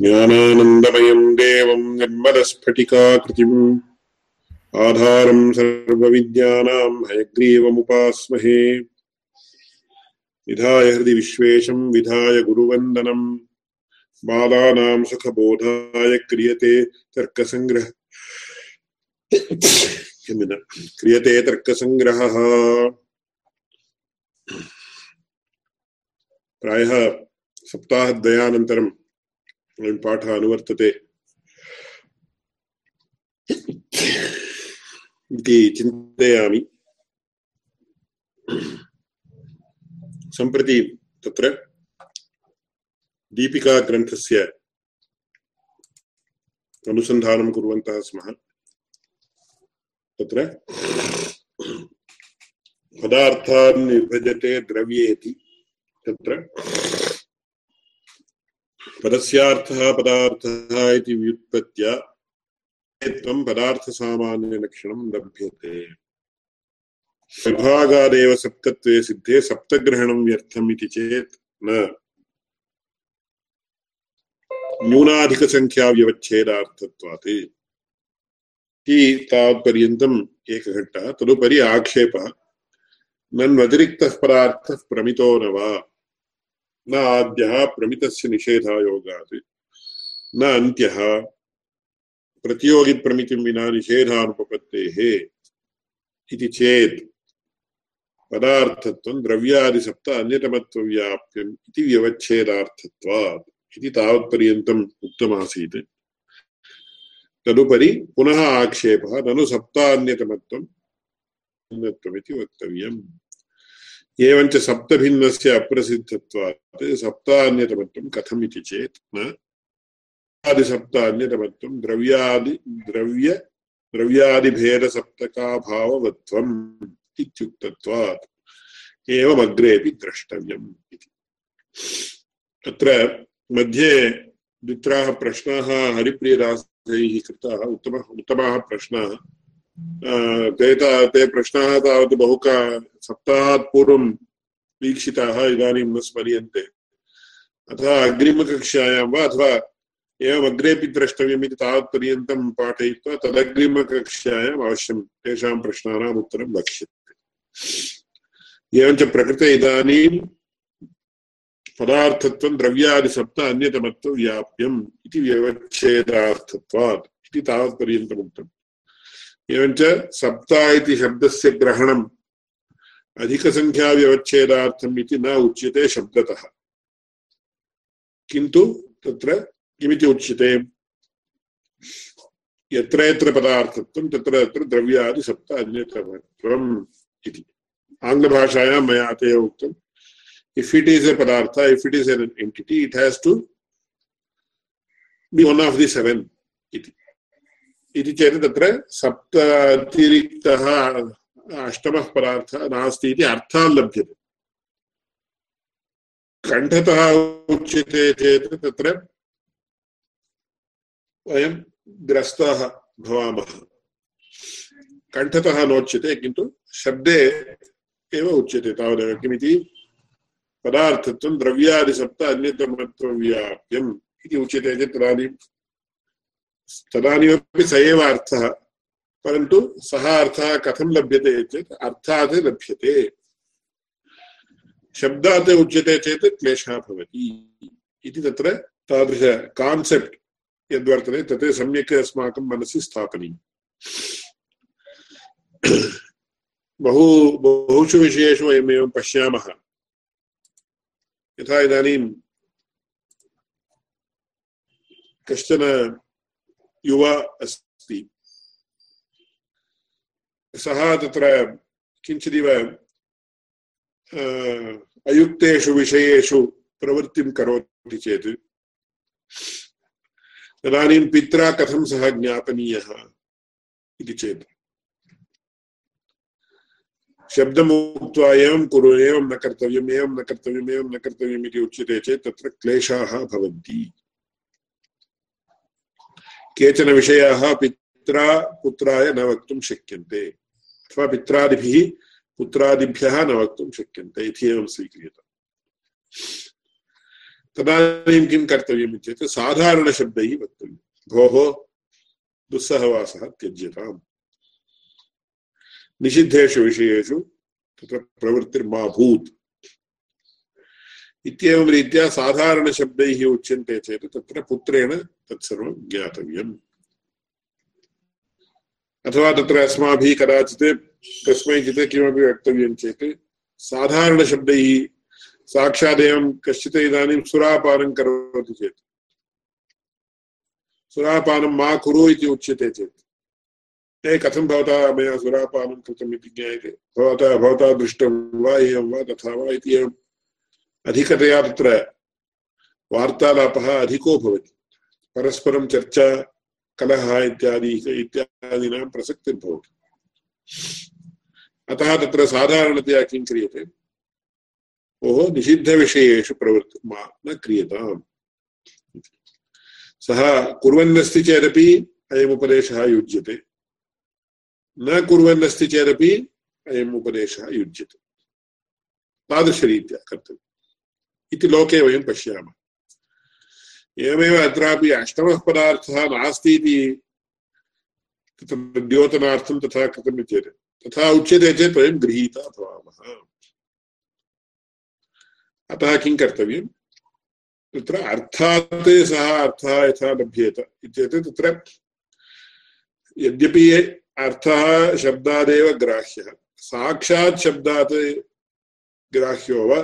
ज्ञानानन्दमयम् देवम् निर्मलस्फटिकाकृतिम्। आधारम् सर्वविद्यानाम् हयग्रीवमुपास्महे। विधाय हृदि विश्वेशम् विधाय गुरुवन्दनम् बालानाम् सुखबोधाय क्रियते तर्कसङ्ग्रह। क्रियते तर्कसङ्ग्रहः। प्रायः सप्ताहद्वयानन्तरम् पाठः अनुवर्तते इति चिन्तयामि सम्प्रति तत्र दीपिकाग्रन्थस्य अनुसन्धानं कुर्वन्तः स्मः तत्र पदार्थान् विभजते द्रव्येति तत्र पदस्यार्थः पदार्थः इति व्युत्पत्त्या त्वं पदार्थसामान्यलक्षणं लभ्यते। विभागादेव सप्तत्वे सिद्धे सप्तग्रहणं व्यर्थम् इति चेत् न। न्यूनाधिकसङ्ख्याव्यवच्छेदार्थत्वात्। इति तावत्पर्यन्तम् एकघट्टः, तदुपरि आक्षेपः। नन्वतिरिक्तः पदार्थः प्रमितो न वा? न आद्यः प्रमितस्य निषेधायोगात् न अन्त्यः। प्रतियोगिप्रमितिं विना निषेधानुपपत्तेः इति चेत् पदार्थत्वं द्रव्यादिसप्त अन्यतमत्वव्याप्यम् इति व्यवच्छेदार्थत्वात् इति तावत्पर्यन्तम् उक्तमासीत्। तदुपरि पुनः आक्षेपः ननु सप्तान्यतमत्वम् अन्यत्वमिति वक्तव्यम्। एवञ्च सप्तभिन्नस्य अप्रसिद्धत्वात् सप्तान्यतमत्वं कथम् इति चेत्, न? आदिसप्तान्यतमत्वं द्रव्यादि, द्रव्य, द्रव्यादिभेदसप्तकाभाववत्वम् इत्युक्तत्वात्। एवमग्रेपि द्रष्टव्यम् इति। अत्र मध्ये द्वित्राः प्रश्नाः, हरिप्रियदासैः कृताः उत्तमः, उत्तमाः प्रश्नाः। ते ते प्रश्नाः तावत् बहुका सप्ताहात् पूर्वं वीक्षिताः इदानीं न स्मर्यन्ते। अतः अग्रिमकक्षायां वा, अथवा एवमग्रेपि द्रष्टव्यम् इति तावत्पर्यन्तं पाठयित्वा तदग्रिमकक्षायाम् अवश्यं तेषां प्रश्नानाम् उत्तरं वक्ष्यते एवञ्च प्रकृते इदानीं पदार्थत्वं द्रव्यादिसप्त इति व्यवच्छेदार्थत्वात् इति तावत्पर्यन्तम् उक्तम् एवञ्च सप्ता इति शब्दस्य ग्रहणम्। अधिकसङ्ख्याव्यवच्छेदार्थम् इति न उच्यते शब्दतः। किन्तु तत्र किमिति उच्यते? यत्र यत्र पदार्थत्वं तत्र तत्र द्रव्यादिसप्त अन्यतमत्वम् इति। आङ्ग्लभाषायां मया ते उक्तम् if it is a padartha, if it is an entity, it has to be one of the seven. iti इति चेत् तत्र सप्त अतिरिक्तः अष्टमः पदार्थः नास्ति इति अर्थः लभ्यते। कण्ठतः उच्यते चेत् तत्र वयं ग्रस्ताः भवामः। कण्ठतः नोच्यते, किन्तु शब्दे एव उच्यते तावदेव। किमिति? पदार्थत्वं द्रव्यादिसप्त अन्यतमत्वव्याप्यम् इति उच्यते चेत् तदानीं तदानीमपि स एव अर्थः। परन्तु सः अर्थः कथं लभ्यते चेत् अर्थात् लभ्यते। शब्दात् उच्यते चेत् क्लेशः भवति। इति तत्र तादृश कान्सेप्ट् यद्वर्तते, तत् सम्यक् अस्माकं मनसि स्थापनीयम्। बहु, बहुषु विषयेषु वयमेवं पश्यामः। यथा इदानीं कश्चन युवा अस्ति सः तत्र किञ्चिदिव अयुक्तेषु विषयेषु प्रवृत्तिं करोति चेत् तदानीं पित्रा कथं सः ज्ञापनीयः इति चेत् शब्दम् उक्त्वा एवं कुरु एवं न कर्तव्यम् एवं न कर्तव्यम् एवं न कर्तव्यम् इति उच्यते चेत् तत्र क्लेशाः भवन्ति केचन विषयाः पित्रा पुत्राय न वक्तुं शक्यन्ते। अथवा पित्रादिभिः पुत्रादिभ्यः न वक्तुं शक्यन्ते इति एवं स्वीक्रियते। तदानीं किं कर्तव्यम् चेत् साधारणशब्दैः वक्तव्यं भोः दुस्सहवासः त्यज्यताम्। निषिद्धेषु विषयेषु तत्र प्रवृत्तिर्मा भूत् इत्येवं रीत्या साधारणशब्दैः उच्यन्ते चेत् तत्र पुत्रेण तत्सर्वं ज्ञातव्यम्। अथवा तत्र अस्माभिः कदाचित् कस्मैचित् किमपि वक्तव्यं चेत् साधारणशब्दैः साक्षादेवं कश्चित् इदानीं सुरापानं करोति चेत्। सुरापानं मा कुरु इति उच्यते चेत्। ते कथं भवता मया सुरापानं कृतम् इति ज्ञायते? भवता भवता दृष्टं वा, एवं वा, तथा वा इति एवम् अधिकतया तत्र वार्तालापः अधिको भवति। परस्परं चर्चा, कलहः इत्यादि, इत्यादीनां प्रसक्तिर्भवति अतः तत्र साधारणतया किं क्रियते? ओहो, निषिद्धविषयेषु प्रवृत्ति मा न क्रियताम्। सः कुर्वन्नस्ति चेदपि अयमुपदेशः युज्यते। न कुर्वन्नस्ति चेदपि अयम् उपदेशः युज्यते। तादृशरीत्या कर्तव्यम्। इति लोके वयं पश्यामः। एवमेव अत्रापि अष्टमः पदार्थः नास्ति इति द्योतनार्थं तथा कृतम् चेत् तथा उच्यते चेत् वयं गृहीता भवामः। अतः किं कर्तव्यं? तत्र अर्थात् सः अर्थः यथा लभ्येत इत्येत् तत्र यद्यपि अर्थः शब्दादेव ग्राह्यः। साक्षात् शब्दात् ग्राह्यो वा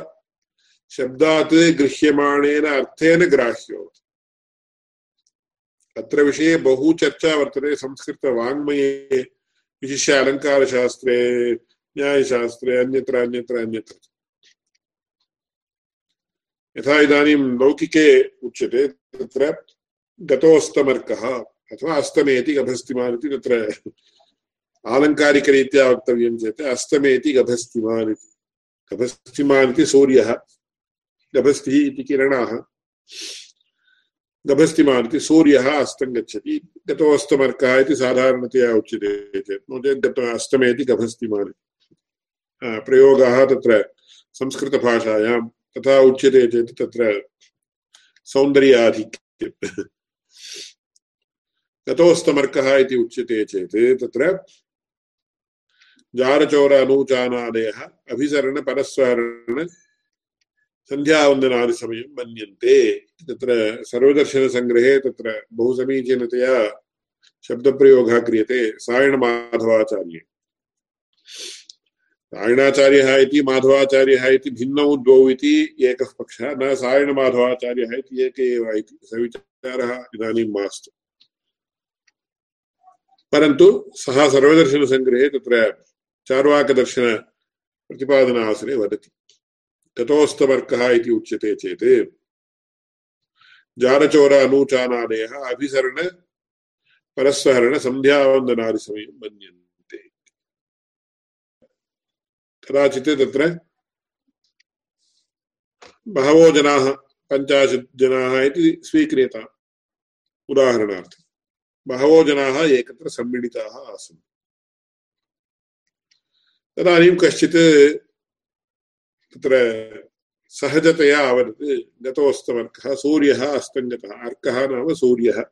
शब्दात् गृह्यमाणेन अर्थेन ग्राह्यो अत्र विषये बहु चर्चा वर्तते संस्कृतवाङ्मये विशिष्य अलङ्कारशास्त्रे न्यायशास्त्रे अन्यत्र अन्यत्र अन्यत्र यथा इदानीं लौकिके उच्यते तत्र गतोऽस्तमर्कः अथवा अस्तमेति गभस्तिमान् इति तत्र आलङ्कारिकरीत्या वक्तव्यं चेत् अस्तमेति गभस्तिमान् इति गभस्तिमान् इति सूर्यः गभस्तिः इति किरणाः। गभस्तिमान् इति सूर्यः अस्तं गच्छति। गतोऽस्तमर्कः इति साधारणतया उच्यते चेत्। नो चेत् गत अस्तमेति गभस्तिमान् प्रयोगाः तत्र संस्कृतभाषायां तथा उच्यते चेत् तत्र सौन्दर्याधिक्यम्। गतोऽस्तमर्कः इति उच्यते चेत् तत्र जारचोर अनूचानादयः अभिसरणपरस्वरण सन्ध्यावन्दनादिसमयं मन्यन्ते। तत्र सर्वदर्शनसङ्ग्रहे तत्र बहु समीचीनतया शब्दप्रयोगः क्रियते सायणमाधवाचार्ये। सायणाचार्यः इति माधवाचार्यः इति भिन्नौ द्वौ इति एकः पक्षः, न सायणमाधवाचार्यः इति एक एव इति। सविचारः इदानीं मास्तु। परन्तु सः सर्वदर्शनसङ्ग्रहे तत्र चार्वाकदर्शनप्रतिपादनावसरे वदति। ततोस्तवर्कः इति उच्यते चेत्। जारचोर अनूचानादयः अभिसरण परस्वहरण सन्ध्यावन्दनादिसमयं मन्यन्ते। कदाचित् तत्र बहवो जनाः, पञ्चाशत् जनाः इति स्वीक्रियताम् उदाहरणार्थं, बहवो जनाः एकत्र सम्मिलिताः आसन्। तदानीं कश्चित् तत्र सहजतया अवदत् गतोऽस्तमर्कः, सूर्यः अस्तङ्गतः। अर्कः नाम सूर्यः।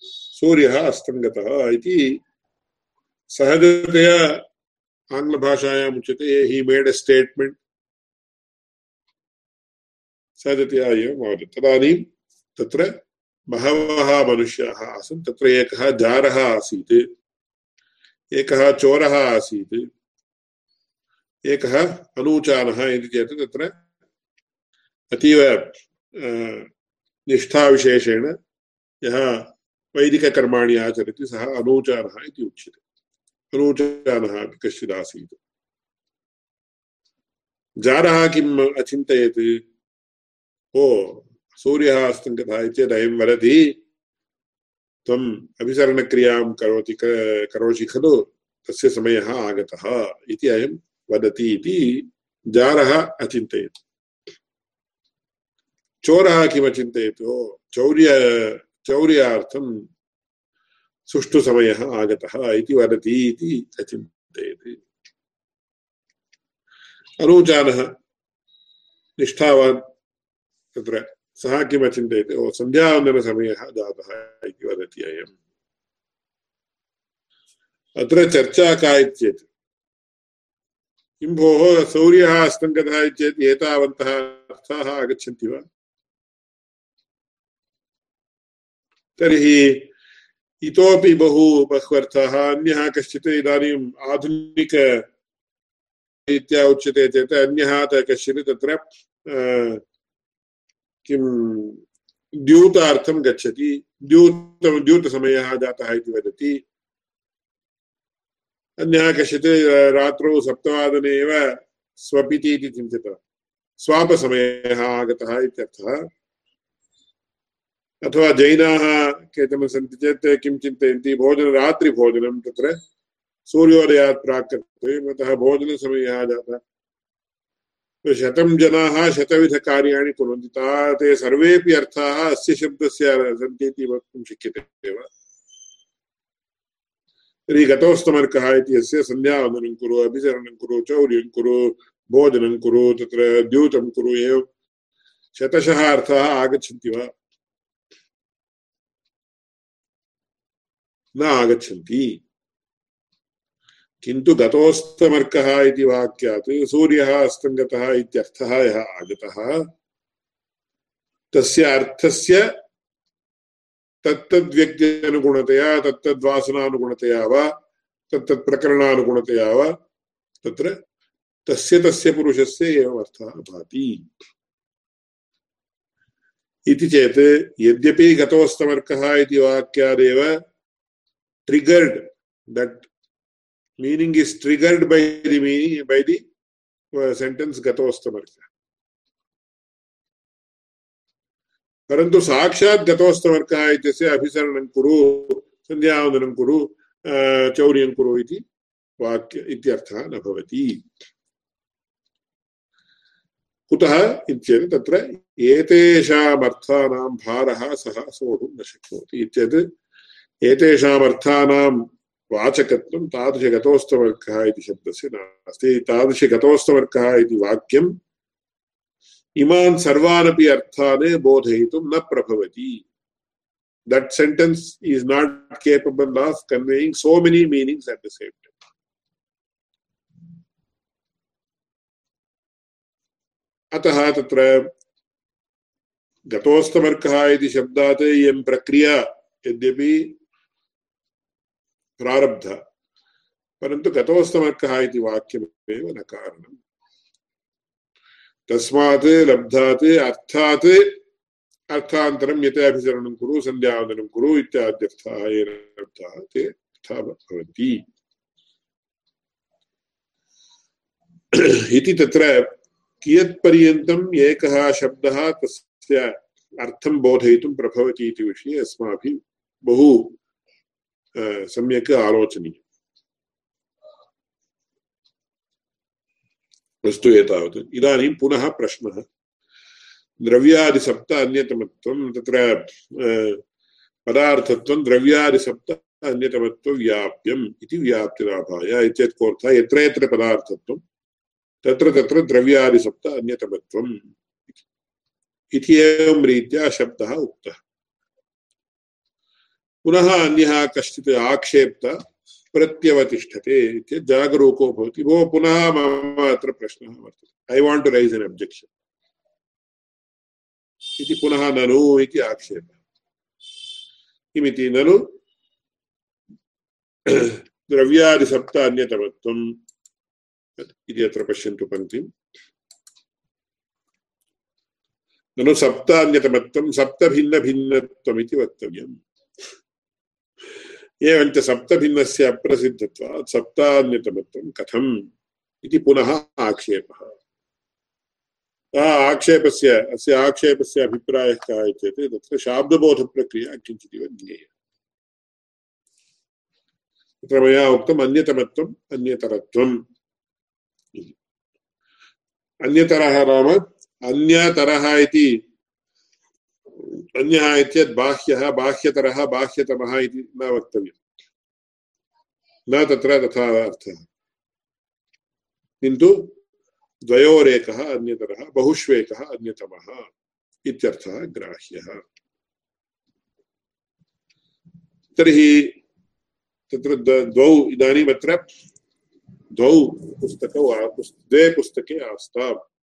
सूर्यः अस्तङ्गतः इति सहजतया आङ्ग्लभाषायाम् उच्यते। हि मेड् ए स्टेट्मेण्ट् सहजतया एवम् अवदत्। तदानीं तत्र बहवः मनुष्याः आसन्। तत्र एकः जारः आसीत्। एकः चोरः आसीत्। एकः अनूचानः इति चेत् तत्र। अतीव निष्ठाविशेषेण यः वैदिककर्माणि आचरति, सः अनूचानः इति उच्यते। अनूचानः अपि कश्चिदासीत् जारः किम् अचिन्तयत्? ओ, सूर्यः अस्तङ्गतः इत्येत् अयं वदति त्वम् अभिसरणक्रियाँ करोति करोषि खलु, तस्य समयः आगतः इति अयं वदति इति जारः अचिन्तयत्। चोरः किमचिन्तयत् चौर्य, चौर्यार्थं सुष्ठु समयः आगतः इति वदति इति अचिन्तयत्। अनूचानः निष्ठावान् तत्र, सः किम् अचिन्तयति? ओ, सन्ध्यावन्दनसमयः जातः इति वदति अयम्। अत्र चर्चा का चेत् किं भोः सौर्यः अस्तङ्गतः चेत् एतावन्तः अर्थाः आगच्छन्ति वा? तर्हि इतोपि बहु बह्वर्थाः। अन्यः कश्चित् इदानीम् आधुनिक इत्या उच्यते चेत् अन्यः कश्चित् तत्र किं द्यूतार्थं गच्छति। द्यूत, द्यूतसमयः जातः इति वदति। अन्यः कश्चित् रात्रौ सप्तवादने एव स्वपिति इति चिन्तितवान् स्वापसमयः आगतः इत्यर्थः। अथवा जैनाः केचन सन्ति चेत् किं चिन्तयन्ति? भोजन, रात्रिभोजनं तत्र। सूर्योदयात् प्राक् कर्तव्यम् अतः भोजनसमयः जातः। शतं जनाः शतविधकार्याणि कुर्वन्ति। ता ते सर्वेपि अर्थाः अस्य शब्दस्य सन्ति इति वक्तुं शक्यते एव। तर्हि गतोस्तमर्कः इति यस्य सन्ध्यावन्दनं कुरु अभिचरणं कुरु, चौर्यं कुरु, भोजनं कुरु, तत्र द्यूतं कुरु, एवं शतशः अर्थाः आगच्छन्ति वा? न आगच्छन्ति। किन्तु गतोस्तमर्कः इति वाक्यात्, सूर्यः अस्तङ्गतः इत्यर्थः यः आगतः, तस्य अर्थस्य तत्तद्व्यक्त्यनुगुणतया तत्तद्वासनानुगुणतया वा तत्तत्प्रकरणानुगुणतया वा तत्र तस्य तस्य पुरुषस्य एवम् अर्थः भाति। इति चेत् यद्यपि गतोस्तमर्कः इति वाक्यादेव triggered that meaning is triggered by the meaning by the uh, परन्तु साक्षात् गतोस्तवर्गः इत्यस्य अभिसरणं कुरु, सन्ध्यावन्दनं कुरु चौर्यं कुरु इति वाक्य, इत्यर्थः न भवति। कुतः इत्येतत् तत्र एतेषामर्थानां भारः सः सोढुं न शक्नोति इत्येतत् एतेषामर्थानां वाचकत्वं तादृशगतोस्तवर्गः इति शब्दस्य नास्ति। तादृशगतोस्तवर्गः इति वाक्यम् इमान् सर्वानपि अर्थान् बोधयितुं न प्रभवति। That sentence is not capable of conveying so many meanings at the same time. अतः तत्र गतोस्तमर्कः इति शब्दात् इयं प्रक्रिया यद्यपि प्रारब्ध। परन्तु गतोस्तमर्कः इति वाक्यमेव न कारणम्। तस्मात् लब्धात् अर्थात् अर्थान्तरं यत् अभिसरणं कुरु सन्ध्यावन्दनं कुरु इत्याद्यर्थाः येन लब्धाः ते तथा भवन्ति इति तत्र कियत्पर्यन्तम् एकः शब्दः तस्य अर्थं बोधयितुं प्रभवति इति विषये अस्माभिः बहु सम्यक् आलोचनीयम्। अस्तु एतावत्। इदानीं पुनः प्रश्नः। द्रव्यादिसप्त अन्यतमत्वं तत्र पदार्थत्वं द्रव्यादिसप्त अन्यतमत्वव्याप्यम् इति व्याप्तिलाभाय इत्येतत् कोऽर्थः यत्र यत्र पदार्थत्वं, तत्र तत्र द्रव्यादिसप्त अन्यतमत्वम् इति। एवं रीत्या शब्दः उक्तः। पुनः अन्यः कश्चित् आक्षेप्त प्रत्यवतिष्ठते जागरूको भवति। भो पुनः मम अत्र प्रश्नः वर्तते। I want to raise an objection इति पुनः ननु इति आक्षेपः। किमिति? ननु द्रव्यादिसप्त अन्यतमत्वम् इति अत्र पश्यन्तु पङ्क्तिम् ननु सप्त अन्यतमत्वं सप्तभिन्नभिन्नत्वमिति वक्तव्यम्। एवञ्च सप्तभिन्नस्य अप्रसिद्धत्वात् सप्तान्यतमत्वं कथम् इति पुनः आक्षेपः। आक्षेपस्य, अस्य आक्षेपस्य अभिप्रायः कः चेत् तत्र शाब्दबोधप्रक्रिया किञ्चिदिव ज्ञेया तत्र मया उक्तम् अन्यतमत्वम्, अन्यतरत्वम् अन्यतरः नाम अन्यतरः इति अन्यः इत्यत् बाह्यः बाह्यतरः, बाह्यतमः इति न वक्तव्यम्। न तत्र तथा अर्थः। किन्तु द्वयोरेकः अन्यतरः, बहुष्वेकः अन्यतमः इत्यर्थः ग्राह्यः। तर्हि तत्र द्वौ द्वौ पुस्तकौ द्वे पुस्तके आस्ताम्।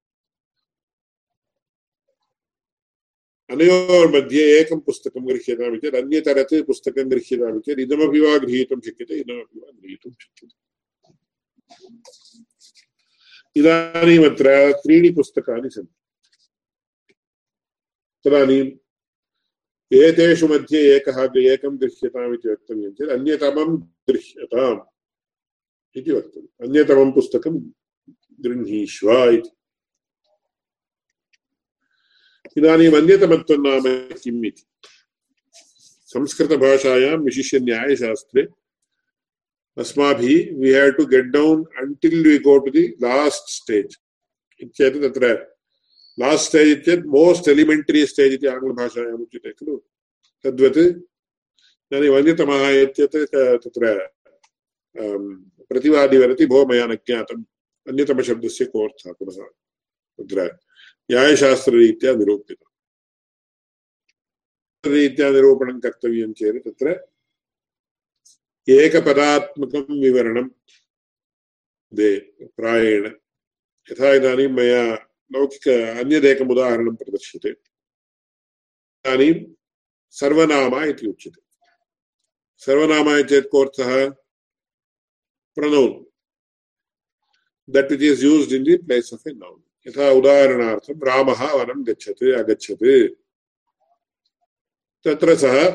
अनयोर्मध्ये एकं पुस्तकं गृह्यताम् चेत् अन्यतरत् पुस्तकं गृह्यताम् चेत् इदमपि वा गृहीतुं शक्यते इदमपि वा गृहीतुं शक्यते। इदानीमत्र त्रीणि पुस्तकानि सन्ति। तदानीम् एतेषु मध्ये एकः एकं गृह्यताम् इति वक्तव्यं चेत् अन्यतमं गृह्यताम् इति वक्तव्यम्। अन्यतमं पुस्तकं गृह्णीष्व इति। इदानीम् नाम किम् इति। संस्कृतभाषायां विशिष्य न्यायशास्त्रे अस्माभिः we have to get down until we go to the last stage इत्येतत् तत्र लास्ट् स्टेज् इत्येतत् मोस्ट् एलिमेण्टरि स्टेज् इति आङ्ग्लभाषायाम् उच्यते, खलु? तद्वत् इदानीम् अन्यतमः इत्येतत् तत्र प्रतिवादिवदति भो मया न ज्ञातम्। अन्यतमशब्दस्य कोऽर्थः पुनः? तत्र न्यायशास्त्ररीत्या निरूपितम्। रीत्या निरूपणं कर्तव्यं चेत् तत्र एकपदात्मकं विवरणं दे प्रायेण। यथा इदानीं मया लौकिक अन्यदेकम् उदाहरणं प्रदर्श्यते। इदानीं सर्वनाम इति उच्यते। सर्वनाम चेत् कोऽर्थः? Pronoun. That which is used in the place of a noun यथा उदाहरणार्थं रामः वनं गच्छत् अगच्छत् तत्र सः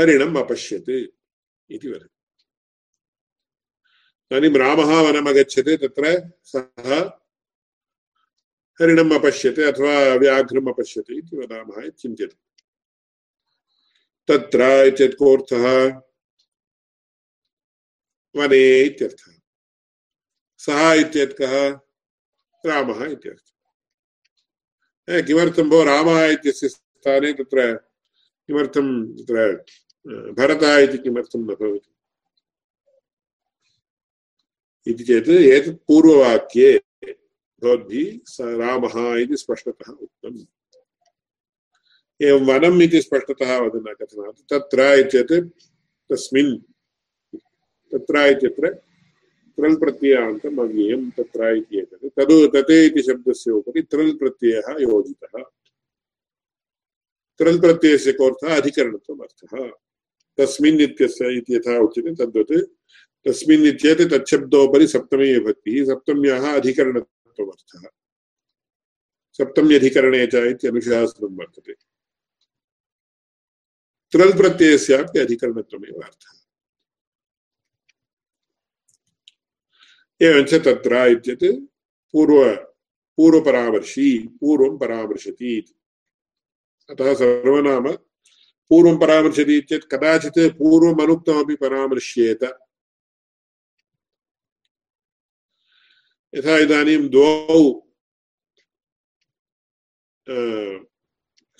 हरिणम् अपश्यत् इति वदति। इदानीं रामः वनम् अगच्छत्, तत्र सः हरिणम् अपश्यत् अथवा व्याघ्रम् अपश्यत् इति वदामः इति चिन्त्यते। तत्र इत्येतत् कोऽर्थः? वने इत्यर्थः। सः इत्येतत् कः? रामः इत्यर्थः किमर्थं भो रामः इत्यस्य स्थाने तत्र किमर्थं तत्र भरतः इति किमर्थं न भवति इति चेत् एतत् पूर्ववाक्ये भवद्भिः रामः इति स्पष्टतः उक्तम् एवं वनम् इति स्पष्टतः वदन कथनात् तत्र इत्येतत् तस्मिन् तत्र इत्यत्र त्रल् प्रत्ययान्तम् अव्ययं तत्र इति एतत् तद् तते इति शब्दस्य उपरि त्रल् प्रत्ययः योजितः त्रल् प्रत्ययस्य कोऽर्थः अधिकरणत्वम् अर्थः तस्मिन् इत्यस्य इति यथा उच्यते तद्वत् तस्मिन् तच्छब्दोपरि सप्तमी विभक्तिः सप्तम्याः अधिकरणत्वमर्थः सप्तम्यधिकरणे च इत्यनुशासनं वर्तते त्रल् प्रत्ययस्यापि अधिकरणत्वमेव अर्थः एवञ्च तत्र इत्यत् पूर्व पूर्वपरामर्शी पूर्वं परामर्शति अतः सर्वनाम पूर्वं परामर्शति चेत् कदाचित् पूर्वमनुक्तमपि परामर्श्येत। यथा इदानीं द्वौ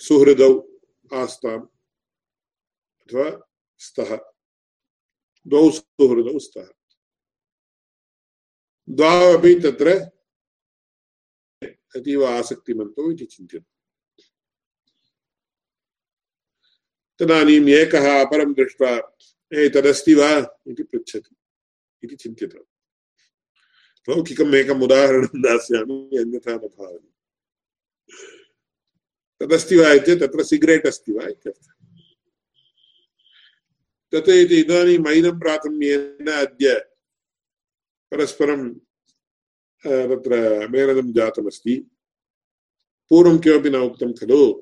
सुहृदौ आस्ताम् अथवा स्तः। द्वौ सुहृदौ स्तः। द्वावपि तत्र अतीव आसक्तिमन्तौ इति चिन्त्यते। तदानीम् एकः अपरं दृष्ट्वा, ए, तदस्ति वा? इति पृच्छति, इति चिन्त्यते। लौकिकम् एकम् उदाहरणं दास्यामि, अन्यथा न भावति। तदस्ति वा? इत्येतत् तत्र सिगरेट् अस्ति वा? इत्यर्थः। तत् इति इदानीं मैनं प्राथम्येन अद्य परस्परं तत्र मेलनं जातमस्ति। पूर्वं किमपि न उक्तं खलु।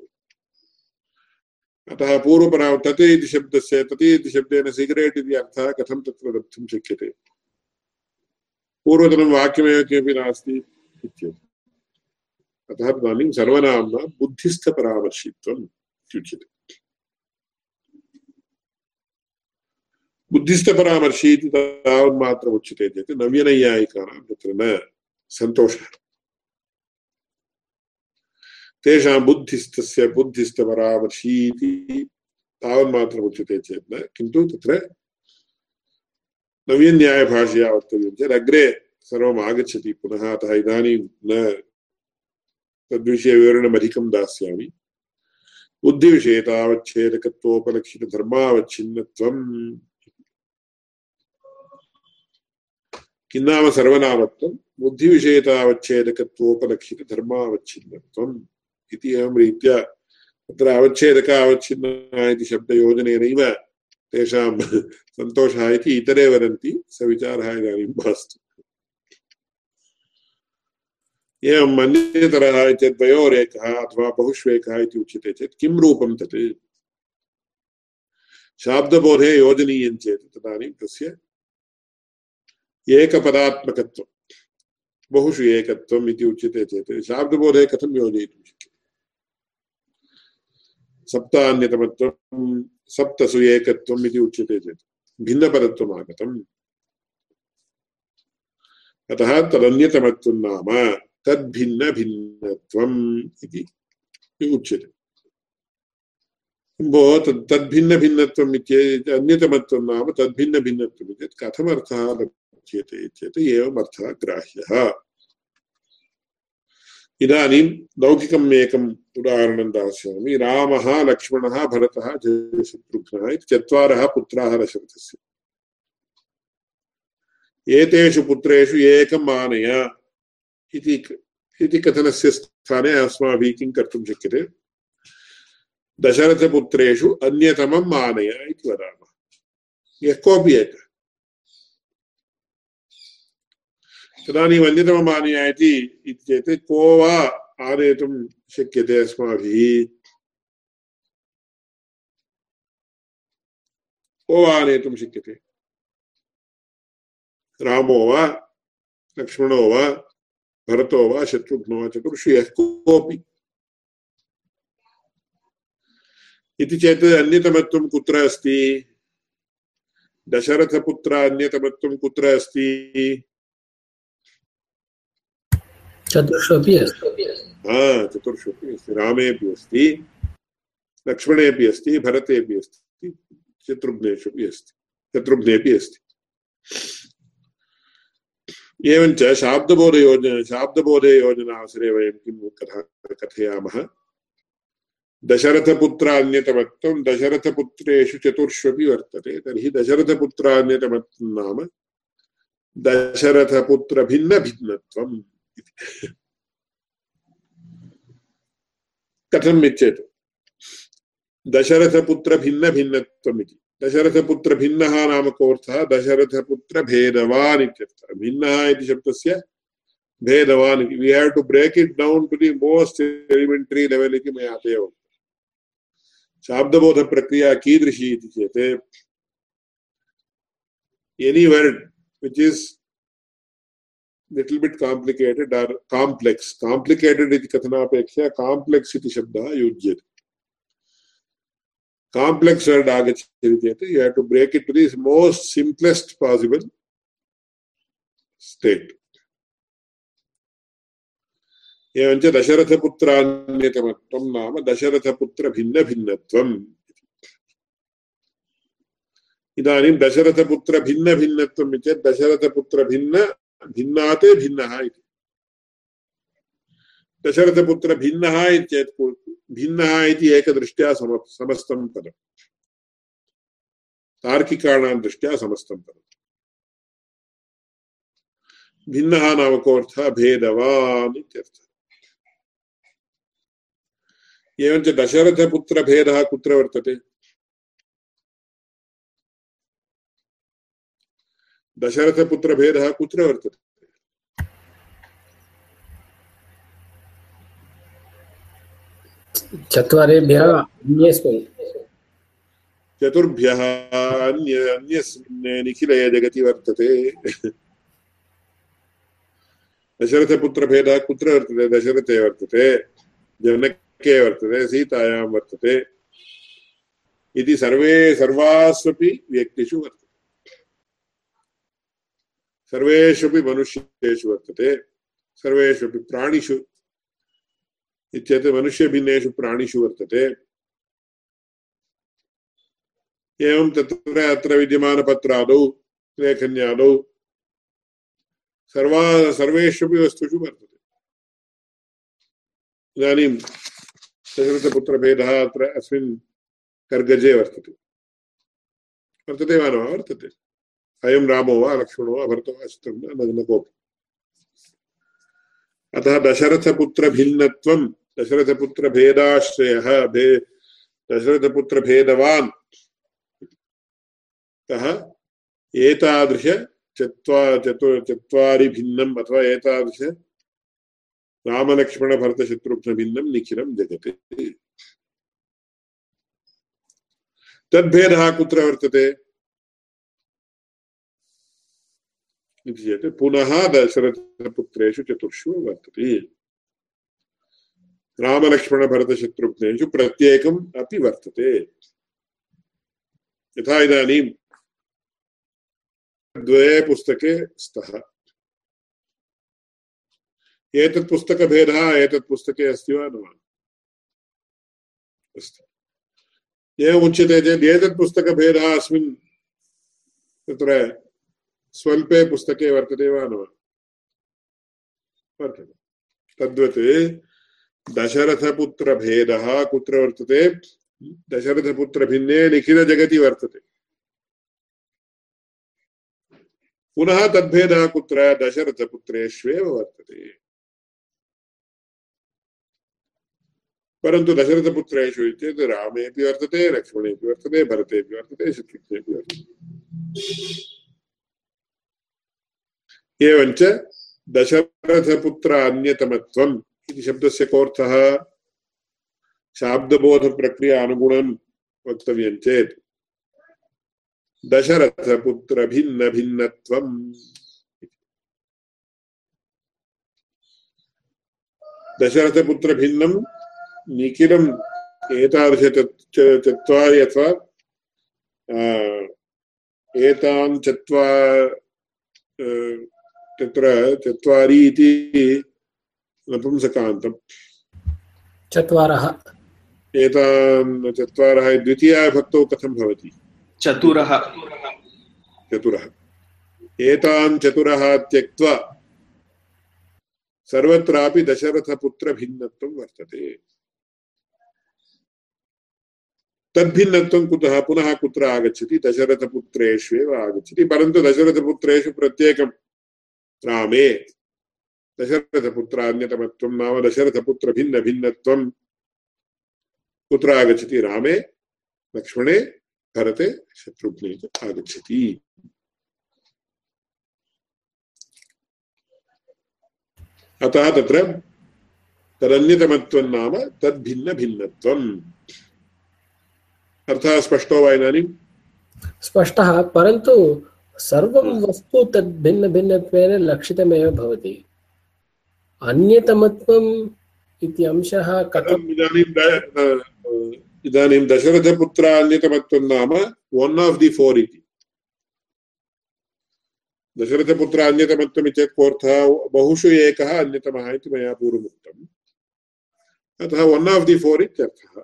अतः पूर्वपरा तत् इति शब्दस्य, तति इति शब्देन सिगरेट् इति अर्थः कथं तत्र लब्धुं शक्यते। पूर्वतनं वाक्यमेव किमपि नास्ति इत्येतत्। अतः तदानीं सर्वनाम्ना बुद्धिस्थपरामर्शित्वम् इत्युच्यते बुद्धिस्थपरामर्शी इति तावन्मात्रम् उच्यते चेत् नव्यनैयायिकानां तत्र न सन्तोषः तेषां बुद्धिस्थस्य बुद्धिस्थपरामर्शी इति तावन्मात्रम् उच्यते चेत् न किन्तु तत्र नव्यन्यायभाषया वक्तव्यं चेत् अग्रे सर्वम् आगच्छति पुनः अतः इदानीं न तद्विषये दास्यामि बुद्धिविषये तावच्छेदकत्वोपलक्षितधर्मावच्छिन्नत्वम् किं नाम सर्वनामत्वं? बुद्धिविषये तावच्छेदकत्वोपलक्षितधर्मावच्छिन्नत्वम् इति एवं रीत्या तत्र अवच्छेदक अवच्छिन्न इति शब्दयोजनेनैव तेषां सन्तोषः इति इतरे वदन्ति, स विचारः इदानीं मास्तु। एवम् अन्यतरः चेत् द्वयोरेकः अथवा बहुष्वेकः इति उच्यते चेत् किं रूपं तत्? शाब्दबोधे योजनीयं तदानीं तस्य एकपदात्मकत्वं बहुषु एकत्वम् इति उच्यते चेत् शाब्दबोधे कथं योजयितुं शक्यते? सप्तान्यतमत्वं सप्तसु एकत्वम् इति उच्यते चेत् भिन्नपदत्वम् अतः तदन्यतमत्वं नाम तद्भिन्नभिन्नत्वम् इति उच्यते। भो, तद्, तद्भिन्नभिन्नत्वम् इत्येतत् अन्यतमत्वं नाम तद्भिन्नभिन्नत्वम् इति कथमर्थः लभ्यते चेत् एवम् अर्थः ग्राह्यः। इदानीं लौकिकम् एकम् उदाहरणं दास्यामि। रामः, लक्ष्मणः, भरतः शत्रुघ्नः इति चत्वारः पुत्राः दशरथस्य। एतेषु पुत्रेषु एकम् आनय इति इति कथनस्य स्थाने अस्माभिः किं कर्तुं शक्यते? दशरथपुत्रेषु अन्यतमम् आनय इति वदामः। यः कोऽपि एकः। तदानीम् अन्यतमम् आनय इति चेत् को वा आनेतुं शक्यते अस्माभिः। को वा आनेतुं शक्यते? रामो वा? लक्ष्मणो वा? भरतो वा? शत्रुघ्नो वा? चतुर्षु यः कोऽपि। इति चेत् अन्यतमत्वं कुत्र अस्ति? दशरथपुत्र अन्यतमत्वं कुत्र अस्ति? चतुर्ष्वपि हा चतुर्ष्वपि अस्ति। रामेपि अस्ति लक्ष्मणेपि अस्ति भरतेपि अस्ति शत्रुघ्नेष्वपि अस्ति शत्रुघ्नेपि अस्ति। एवञ्च शाब्दबोधयोजना शाब्दबोधे योजनावसरे वयं किं कथा, कथयामः? दशरथपुत्रान्यतमत्वं दशरथपुत्रेषु चतुर्ष्वपि वर्तते, तर्हि दशरथपुत्रान्यतमत्वं नाम दशरथपुत्रभिन्नभिन्नत्वम्। कथम् इच्छेत् दशरथपुत्रभिन्नभिन्नत्वम् इति दशरथपुत्रभिन्नः नाम कोऽर्थः? दशरथपुत्रभेदवान् इत्यर्थः। भिन्नः इति शब्दस्य भेदवान् we have to break it down to the most elementary level इति मया अतः उक्तम् शाब्दबोधप्रक्रिया कीदृशी चेत् any word which is little bit complicated or complex complicated इति कथनापेक्षया complex इति शब्दः युज्यते complex word agachati cheti you have to break it to the most simplest possible state एवञ्च दशरथपुत्रान्यतमत्वं नाम दशरथपुत्रभिन्नभिन्नत्वम् इदानीं दशरथपुत्रभिन्नभिन्नत्वम् चेत् दशरथपुत्रभिन्न भिन्नात् भिन्नः इति। दशरथपुत्रभिन्नः इति चेत् भिन्नः इति एकदृष्ट्या सम समस्तं पदम् तार्किकाणां दृष्ट्या समस्तं पदम् भिन्नः नाम कोऽर्थः? भेदवान् इत्यर्थः। एवञ्च दशरथपुत्रभेदः कुत्र वर्तते? दशरथपुत्रभेदः कुत्र वर्तते। चत्वारेभ्यः अन्यस्मिन् चतुर्भ्यः अन्य अन्यस्मिन् निखिले जगति वर्तते। दशरथपुत्रभेदः कुत्र वर्तते। दशरथे वर्तते जनके वर्तते सीतायां वर्तते। इति सर्वे सर्वास्वपि व्यक्तिषु वर्तते। सर्वेष्वपि मनुष्येषु वर्तते, सर्वेष्वपि प्राणिषु इत्येतत् मनुष्यभिन्नेषु प्राणिषु वर्तते। एवं तत्र अत्र विद्यमानपत्रादौ, लेखन्यादौ सर्वा सर्वेष्वपि वस्तुषु वर्तते। इदानीं दशरथपुत्रभेदः अत्र अस्मिन् कर्गजे वर्तते। वर्तते वा न वा? वर्तते। अयं रामो वा लक्ष्मणो वा भरतो वा शत्रुघ्नः न कोऽपि। अतः दशरथपुत्रभिन्नत्वं, दशरथपुत्रभेदाश्रयः, भे, दशरथपुत्रभेदवान् कः एतादृश चत्वा, चतु, चत्वारि भिन्नम् अथवा एतादृश रामलक्ष्मणभरतशत्रुघ्नभिन्नं निखिलं जगति। तद्भेदः कुत्र वर्तते? चेत् पुनः दशरथपुत्रेषु चतुर्षु वर्तते रामलक्ष्मणभरतशत्रुघ्नेषु प्रत्येकम् अपि वर्तते यथा इदानीं द्वे पुस्तके स्तः एतत् पुस्तकभेदः एतत् पुस्तके अस्ति वा न वा अस्ति एवमुच्यते चेत् एतत् पुस्तकभेदः अस्मिन् तत्र स्वल्पे पुस्तके वर्तते वा न वा वर्तते। तद्वत् दशरथपुत्रभेदः कुत्र वर्तते? दशरथपुत्रभिन्ने लिखितजगति वर्तते। पुनः तद्भेदः कुत्र? दशरथपुत्रेष्वेव वर्तते। परन्तु दशरथपुत्रेषु चेत् रामेऽपि वर्तते, लक्ष्मणेऽपि वर्तते, भरतेऽपि वर्तते, शत्रुघ्नेऽपि वर्तते। एवञ्च दशरथपुत्र अन्यतमत्वम् इति शब्दस्य कोऽर्थः? शाब्दबोधप्रक्रिया अनुगुणं वक्तव्यं चेत् दशरथपुत्रभिन्नभिन्नत्वम् दशरथपुत्रभिन्नं निखिलम् एतादृश चत्वारि अथवा एतान् चत्वारि तत्र चत्वारि। इति नपुंसकान्तम् चत्वारः एतान् चत्वारः कथं भवति? चतुरः। चतुरः। एतान् चतुरः त्यक्त्वा सर्वत्रापि दशरथपुत्रभिन्नत्वं वर्तते। तद्भिन्नत्वं कुतः? पुनः कुत्र आगच्छति? दशरथपुत्रेष्वेव आगच्छति। परन्तु दशरथपुत्रेषु प्रत्येकं रामे दशरथपुत्रान्यतमत्वं नाम दशरथपुत्रभिन्नभिन्नत्वं कुत्र आगच्छति रामे, लक्ष्मणे, भरते, शत्रुघ्ने च आगच्छति। अतः तत्र तदन्यतमत्वं नाम तद्भिन्नभिन्नत्वम्। अर्थः स्पष्टो वा इदानीं स्पष्टः, परन्तु सर्वं वस्तु तद् भिन्नभिन्नत्वेन लक्षितमेव भवति। अन्यतमत्वम् इति अंशः कथम्? इदानीं इदानीं दशरथपुत्र अन्यतमत्वं नाम वन् आफ् दि फोर् इति। दशरथपुत्र अन्यतमत्वम् चेत् कोऽर्थः? बहुषु एकः अन्यतमः इति मया पूर्वमुक्तम्। अतः वन् आफ् दि फोर् इत्यर्थः।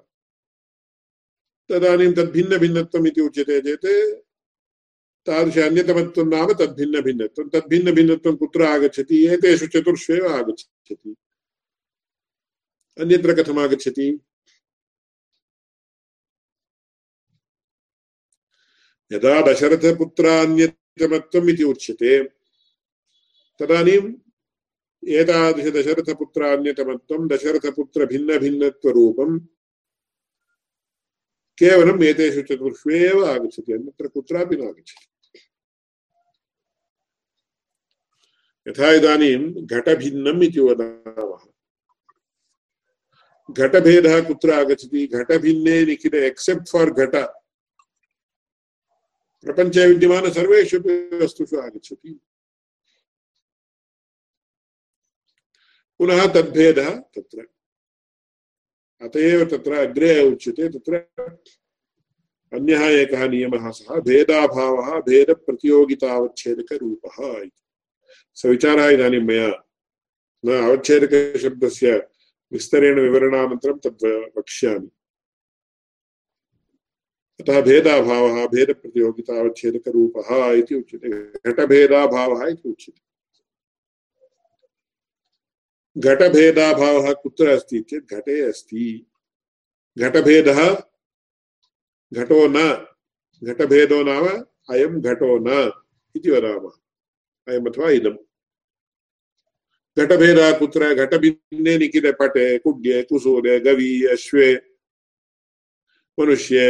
तदानीं तद्भिन्नभिन्नत्वम् इति उच्यते चेत् तादृश अन्यतमत्वं नाम तद्भिन्नभिन्नत्वं। तद्भिन्नभिन्नत्वं कुत्र आगच्छति? एतेषु चतुर्ष्वेव आगच्छति। अन्यत्र कथमागच्छति यदा दशरथपुत्रान्यतमत्वम् इति उच्यते, तदानीम् एतादृशदशरथपुत्रान्यतमत्वं दशरथपुत्रभिन्नभिन्नत्वरूपं केवलम् एतेषु चतुर्षु एव आगच्छति। अन्यत्र कुत्रापि नागच्छति। यथा इदानीं घटभिन्नम् इति वदामः घटभेदः कुत्र आगच्छति? घटभिन्ने निखिल एक्सेप्ट् फार् घट। प्रपञ्चे विद्यमान सर्वेषु अपि वस्तुषु आगच्छति। पुनः तद्भेदः तत्र। अत एव तत्र अग्रे उच्यते, तत्र अन्यः एकः नियमः सः, भेदाभावः, भेदप्रतियोगितावच्छेदकरूपः इति। स विचारः इदानीं मया न अवच्छेदकशब्दस्य विस्तरेण विवरणानन्तरं तद् अतः भेदाभावः भेदप्रतियोगितावच्छेदकरूपः इति उच्यते। घटभेदाभावः इति उच्यते। घटभेदाभावः कुत्र घटे अस्ति। घटभेदः घटो न, घटभेदो नाम अयं घटो न अयम् अथवा इदम्। घटभेदः कुत्र घटभिन्ने निखिले पटे कुड्ये कुसूरे गवी अश्वे मनुष्ये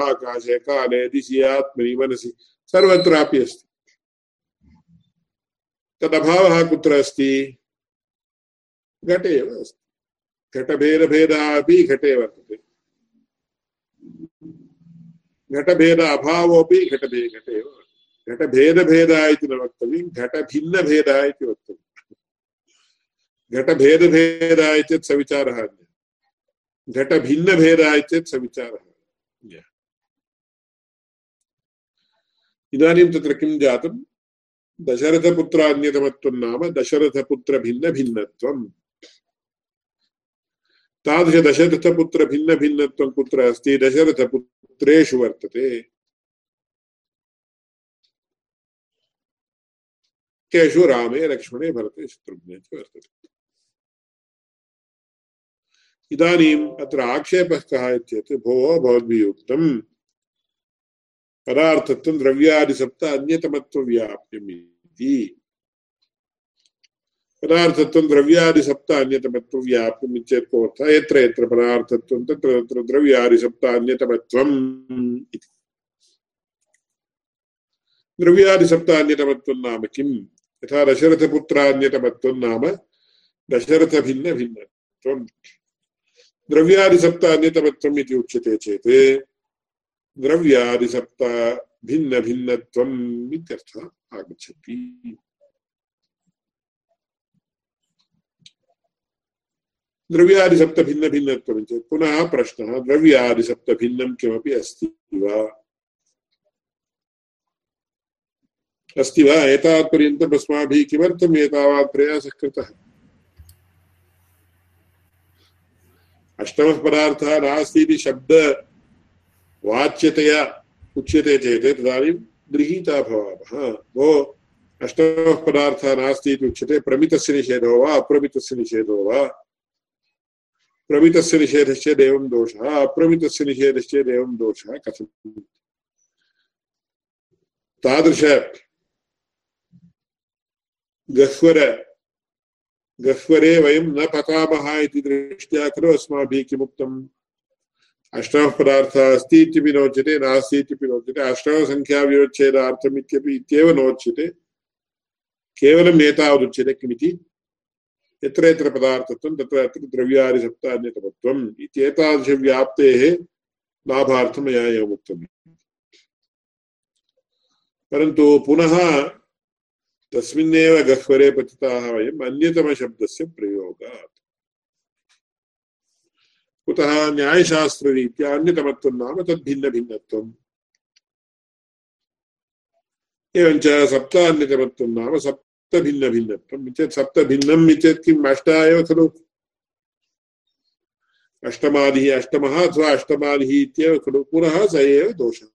आकाशे काले दिशि आत्मनि मनसि सर्वत्रापि अस्ति तदभावः कुत्र अस्ति घटे एव अस्ति घटभेदभेदः अपि घटे वर्तते घटभेद अभावोऽपि घटभे घटे एव घटभेदभेदः इति न वक्तव्यं घटभिन्नभेदः इति वक्तव्यम् घटभेदभेदः चेत् सविचारः अन्यः। घटभिन्नभेदः चेत् सविचारः इदानीं तत्र किं जातं? दशरथपुत्रान्यतमत्वं नाम दशरथपुत्रभिन्नभिन्नत्वम् तादृश दशरथपुत्रभिन्नभिन्नत्वं कुत्र अस्ति? दशरथपुत्रेषु वर्तते। केषु रामे लक्ष्मणे भरते शत्रुघ्ने च वर्तते। इदानीम् अत्र आक्षेपः कः इत्येतत् भोः भवद्भिः उक्तम् पदार्थत्वं द्रव्यादिसप्त अन्यतमत्वव्याप्यम् इति पदार्थत्वं द्रव्यादिसप्त अन्यतमत्वव्याप्यम् इत्येतत् कोऽर्थः यत्र यत्र पदार्थत्वं, तत्र तत्र द्रव्यादिसप्त अन्यतमत्वम् इति। द्रव्यादिसप्त अन्यतमत्वं नाम किम्? यथा दशरथपुत्रान्यतमत्वं नाम दशरथभिन्नभिन्नत्वम्। द्रव्यादिसप्त अन्यतमत्वम् इति उच्यते चेत् द्रव्यादिसप्त भिन्नभिन्नत्वम् इत्यर्थः आगच्छति। द्रव्यादिसप्तभिन्नभिन्नत्वम् चेत् पुनः प्रश्नः, द्रव्यादिसप्तभिन्नं किमपि अस्ति वा? अस्ति वा? एतावत्पर्यन्तम् अस्माभिः किमर्थम् एतावत् प्रयासः कृतः? अष्टमः पदार्थः नास्ति इति शब्दवाच्यतया उच्यते चेत् तदानीं गृहीता भवामः भो अष्टमः पदार्थः नास्ति इति उच्यते, प्रमितस्य निषेधो वा अप्रमितस्य निषेधो वा? प्रमितस्य निषेधश्चेत् एवं दोषः, अप्रमितस्य निषेधश्चेत् एवं दोषः कथम्? तादृश गह्वर गह्वरे वयं न पतामः इति दृष्ट्या खलु अस्माभिः किमुक्तम्? अष्टमः पदार्थः अस्ति इत्यपि नोच्यते नास्ति इत्यपि नोच्यते अष्टमसङ्ख्याविवच्छेदार्थम् इत्यपि इत्येव नोच्यते। केवलम् एतावदुच्यते किमिति? यत्र यत्र पदार्थत्वं, तत्र तत्र द्रव्यादिसप्तान्यतमत्वम् इत्येतादृशव्याप्तेः लाभार्थं मया एवमुक्तम्। परन्तु पुनः तस्मिन्नेव गह्वरे पतिताः वयम् अन्यतमशब्दस्य प्रयोगात्। कुतः न्यायशास्त्ररीत्या अन्यतमत्वं नाम तद्भिन्नभिन्नत्वम् एवञ्च सप्तान्यतमत्वं नाम सप्तभिन्नभिन्नत्वम् चेत् सप्तभिन्नम् चेत् किम् अष्टा एव खलु? अष्टमादिः अष्टमः अथवा अष्टमादिः इत्येव खलु? पुनः स एव दोषः।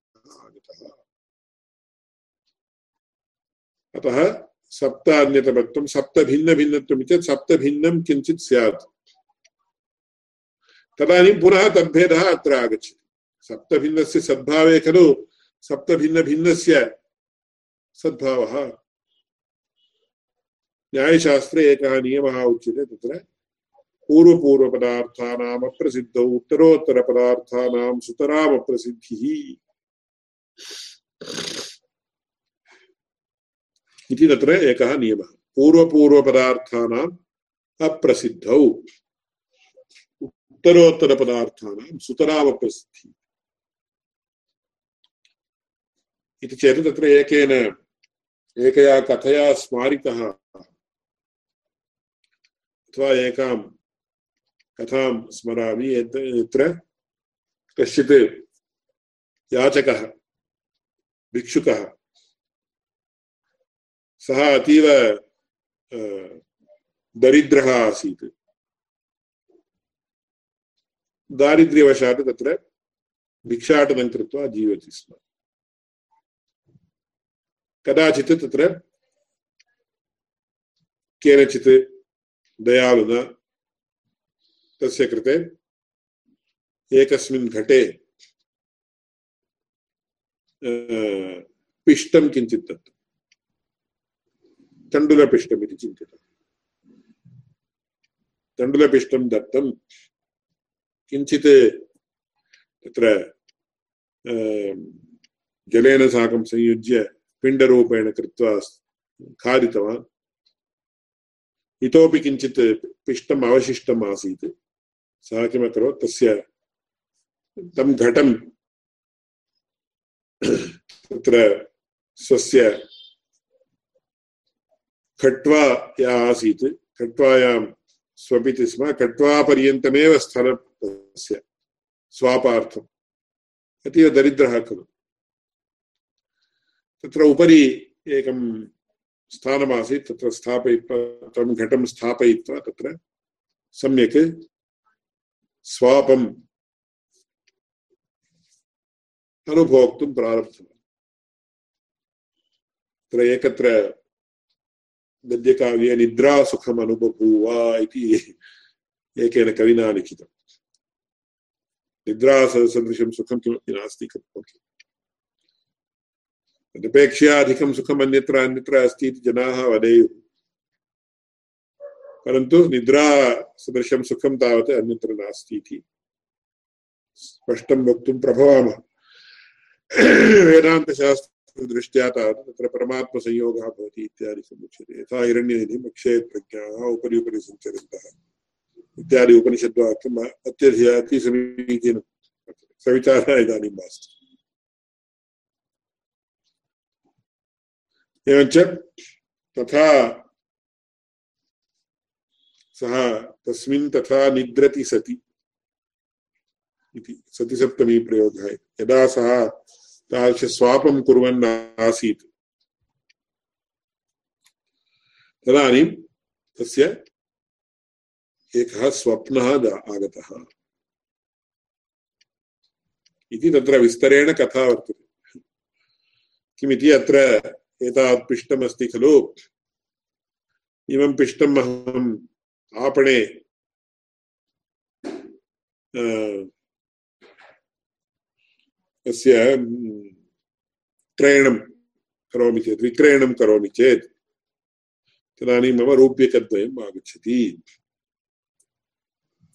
अतः सप्त अन्यतमत्वं सप्त भिन्नभिन्नत्वम् इत्येतत् सप्तभिन्नं किञ्चित् स्यात्। तदानीं पुनः तद्भेदः अत्र आगच्छति। सप्तभिन्नस्य सद्भावे खलु सप्तभिन्नभिन्नस्य सद्भावः। न्यायशास्त्रे एकः नियमः उच्यते तत्र। पूर्वपूर्वपदार्थानाम् अप्रसिद्धौ, उत्तरोत्तरपदार्थानां सुतरामप्रसिद्धिः। इति तत्र एकः नियमः। पूर्वपूर्वपदार्थानाम् अप्रसिद्धौ। उत्तरोत्तरपदार्थानां सुतरामप्रसिद्धिः इति चेत् तत्र एकेन, एकया कथया स्मारितः अथवा एकां कथां स्मरामि यत्र कश्चित् याचकः, भिक्षुकः सः अतीव दरिद्रः आसीत्। दारिद्र्यवशात् तत्र भिक्षाटनं कृत्वा जीवति स्म। कदाचित् तत्र केनचित् दयालुना तस्य कृते एकस्मिन् घटे पिष्टं किञ्चित् दत्तं तण्डुलपिष्टमिति चिन्तितम् तण्डुलपिष्टं दत्तं किञ्चित् तत्र जलेन साकं संयुज्य पिण्डरूपेण कृत्वा खादितवान्। इतोपि किञ्चित् पिष्टम् अवशिष्टम् आसीत्। सः किमकरोत्, तस्य तं घटं तत्र स्वस्य खट्वा आसीत्? खट्वायां स्वपिति स्म, खट्वापर्यन्तमेव स्थलं तस्य स्वापार्थम् अतीव दरिद्रः खलु। तत्र उपरि एकं स्थानमासीत्, तत्र स्थापयित्वा तं घटं स्थापयित्वा तत्र सम्यक् स्वापम् अनुभोक्तुं प्रारब्धवान् तत्र एकत्र गद्यकाव्ये निद्रासुखम् इति एकेन कविना लिखितम् निद्रासदृशं सुखं किमपि नास्ति तदपेक्षया अधिकं सुखम् अन्यत्र अन्यत्र अस्ति इति जनाः वदेयुः परन्तु निद्रासदृशं सुखं तावत् अन्यत्र नास्ति इति स्पष्टं वक्तुं प्रभवामः वेदान्तशास्त्रदृष्ट्या तावत् तत्र परमात्मसंयोगः भवति इत्यादिकम् उच्यते यथा हिरण्यनिधिम् अक्षयत् प्रज्ञाः उपरि उपरि सञ्चरन्तः। इत्यादि उपनिषद्वाक्यम् अत्यधिक अतिसमीचीनं सविचारः इदानीं मास्तु। एवञ्च तथा सः तस्मिन् तथा निद्रति सति इति सतिसप्तमी प्रयोगः। यदा सः तादृशस्वापं कुर्वन् आसीत्। तदानीं तस्य एकः स्वप्नः आगतः। इति तत्र विस्तरेण कथा वर्तते। किमिति अत्र एतावत् पिष्टमस्ति खलु। इमं पिष्टम् अहम् आपणे तस्य क्रयणं करोमि चेत्, विक्रयणं करोमि चेत्, तदानीं मम रूप्यकद्वयम् आगच्छति।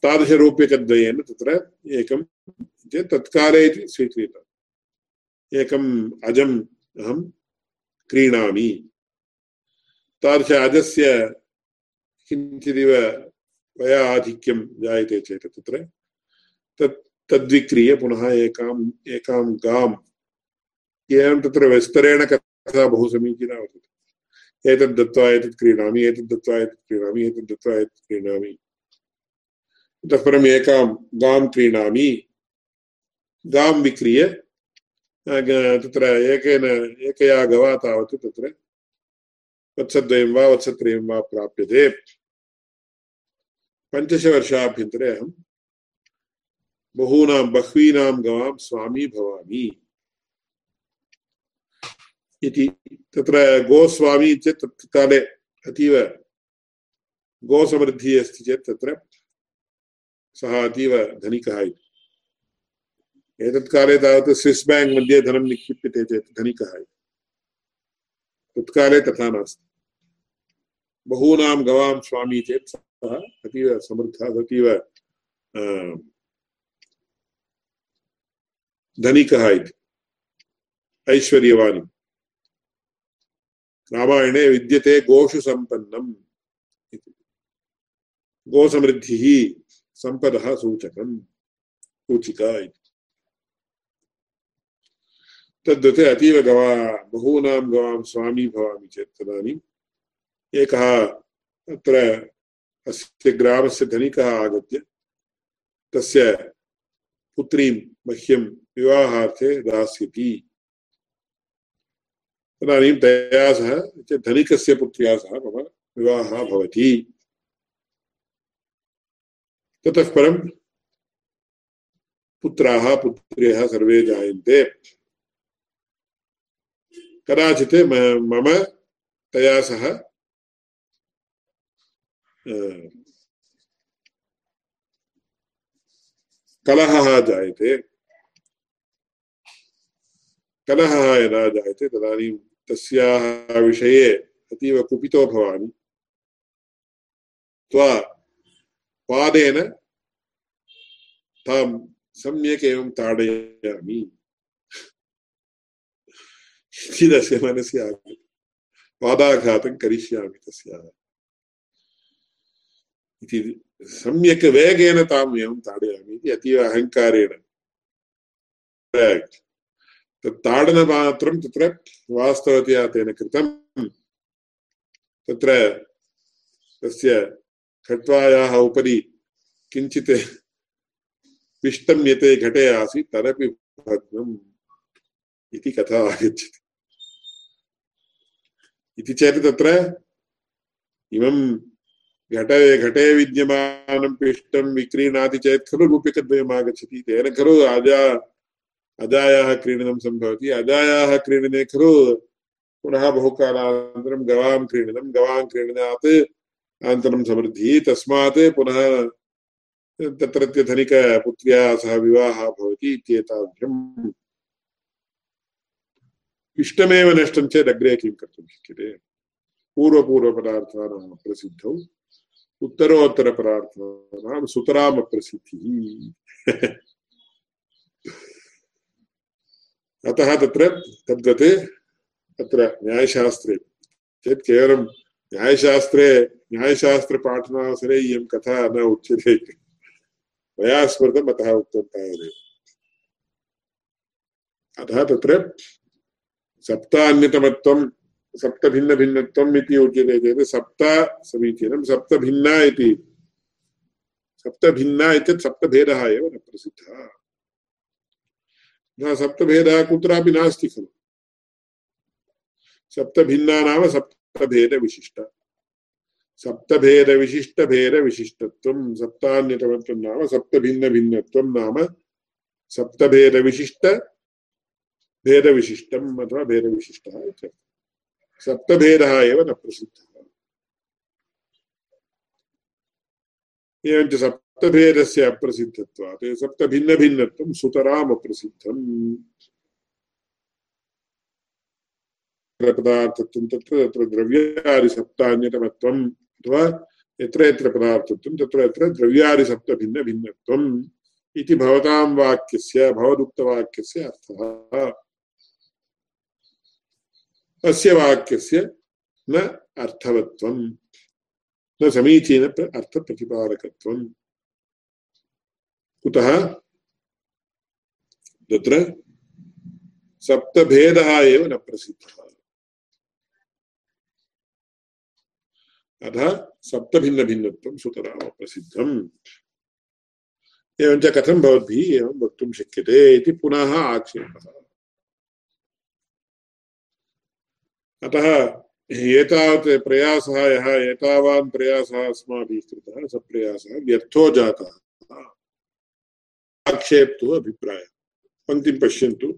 तादृशरूप्यकद्वयेन तत्र एकं चेत् तत्काले इति स्वीक्रियताम्। एकम् अजम् अहं क्रीणामि। तादृश अजस्य किञ्चिदिव वया आधिक्यं जायते चेत् तत्र, तत् तद्विक्रीय पुनः एकाम् एकां गाम्। एवं तत्र विस्तरेण कथा बहु समीचीना वर्तते। एतद् दत्त्वा एतत् क्रीणामि, एतद् दत्त्वा एतत् क्रीणामि, एतद् दत्त्वा एतत् क्रीणामि। इतः परम् एकां गां क्रीणामि। गां विक्रीय। तत्र एकेन, एकया गवा तावत् तत्र। वत्सद्वयं वा, वत्सत्रयं वा प्राप्यते। पञ्चदशवर्षाभ्यन्तरे अहं बहूनां बह्वीनां गवां स्वामी भवामि। इति तत्र गोस्वामी चेत् तत्काले अतीव गोसमृद्धिः अस्ति चेत् तत्र सः अतीव धनिकः इति। एतत्काले तावत् स्विस् बेङ्क् मध्ये धनं निक्षिप्यते चेत् धनिकः इति। तत्काले तथा नास्ति। बहूनां गवां स्वामी चेत् सः अतीव समर्थः अतीव धनिकः इति ऐश्वर्यवान् रामायणे विद्यते गोषु सम्पन्नम् इति। गोसमृद्धिः सम्पदः सूचकम् सूचिका इति। तद्वत् अतीव गवा, बहूनां गवां स्वामी भवामि चेत् तदानीम् एकः अत्र अस्य ग्रामस्य धनिकः आगत्य तस्य पुत्रीं मह्यं विवाहार्थे दास्यति तदानीं तया सह धनिकस्य पुत्र्या सह मम विवाहः भवति। ततः परं पुत्राः, पुत्र्यः सर्वे जायन्ते। कदाचित् मम तया सह कलहः जायते। कलहः यदा जायते तदानीं तस्याः विषये अतीव कुपितो भवामि त्वा पादेन तां सम्यक् एवं ताडयामि इति तस्य मनसि आगतं पादाघातं करिष्यामि तस्याः इति सम्यक् वेगेन ताम् एवं ताडयामि इति अतीव अहङ्कारेण तत् तत्र वास्तवतया तेन कृतं। तत्र तस्य खट्वायाः उपरि किञ्चित् पिष्टं यते घटे आसीत्, तदपि भग्नम् इति कथा आगच्छति। इति चेत् तत्र इमं घटे घटे विद्यमानं पिष्टं विक्रीणाति चेत् खलु रूप्यकद्वयम् आगच्छति। तेन खलु अजा अजायाः क्रीडनं सम्भवति। अजायाः क्रीडने खलु पुनः बहुकालानन्तरं गवां क्रीडनं, गवां क्रीडनात् अनन्तरं समृद्धिः। तस्मात् पुनः तत्रत्य सह विवाहः भवति इत्येताभ्यम्। इष्टमेव नष्टं चेत् अग्रे किं कर्तुं शक्यते? पूर्वपूर्वपदार्थानां प्रसिद्धौ, उत्तरोत्तरपदार्थानां सुतरामप्रसिद्धिः। अतः तत्र तद्वत् अत्र न्यायशास्त्रे चेत् केवलं न्यायशास्त्रे न्यायशास्त्रपाठनावसरे इयं कथा न उच्यते। मया स्मृतम् अतः उक्तं तावदेव। अतः तत्र सप्तान्यतमत्वं, सप्तभिन्नभिन्नत्वम् इति उच्यते चेत् सप्त समीचीनं, सप्तभिन्ना इति। सप्तभिन्ना इत्यत् सप्तभेदः एव न प्रसिद्धः। न सप्तभेदः कुत्रापि नास्ति खलु। सप्तभिन्ना नाम सप्तभेदविशिष्ट। सप्तभेदविशिष्टभेदविशिष्टत्वं, सप्तान्यतमत्वं नाम सप्तभिन्नभिन्नत्वं नाम सप्तभेदविशिष्ट अथवा भेदविशिष्टः इत्यर्थः। सप्तभेदः एव न प्रसिद्धः। एवञ्च सप्तभेदस्य अप्रसिद्धत्वात् सप्तभिन्नभिन्नत्वं सुतराम् अप्रसिद्धम् पदार्थत्वं तत्र तत्र द्रव्यादिसप्तान्यतमत्वम् अथवा यत्र यत्र पदार्थत्वं, तत्र यत्र द्रव्यादिसप्तभिन्नभिन्नत्वम् इति भवतां वाक्यस्य, भवदुक्तवाक्यस्य अर्थः। अस्य वाक्यस्य न अर्थवत्वम् न समीचीन अर्थप्रतिपादकत्वम्। कुतः? तत्र सप्तभेदः एव न प्रसिद्धः। अतः सप्तभिन्नभिन्नत्वं सुतराम प्रसिद्धम्। एवञ्च कथं भवद्भिः एवं वक्तुं शक्यते इति पुनः आक्षेपः। अतः एतावत् प्रयासः यः, एतावान् प्रयासः अस्माभिः कृतः स प्रयासः व्यर्थो जातः। आक्षेप्तु अभिप्रायः पङ्क्तिं पश्यन्तु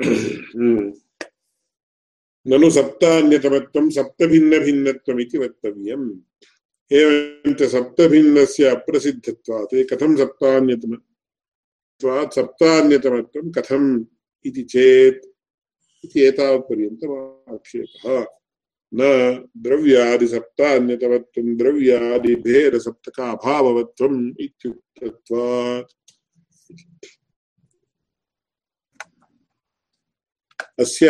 हम्म। ननु सप्तभिन्नभिन्नत्वम् इति वक्तव्यम् एवञ्च सप्तभिन्नस्य अप्रसिद्धत्वात् कथं सप्तान्यतमत्वात् सप्तान्यतमत्वं कथम् इति चेत् इति एतावत्पर्यन्तम् आक्षेपः न द्रव्यादिसप्तान्यतमत्वं द्रव्यादिभेदसप्तकाभाववत्वम् इत्युक्तत्वात्। अस्य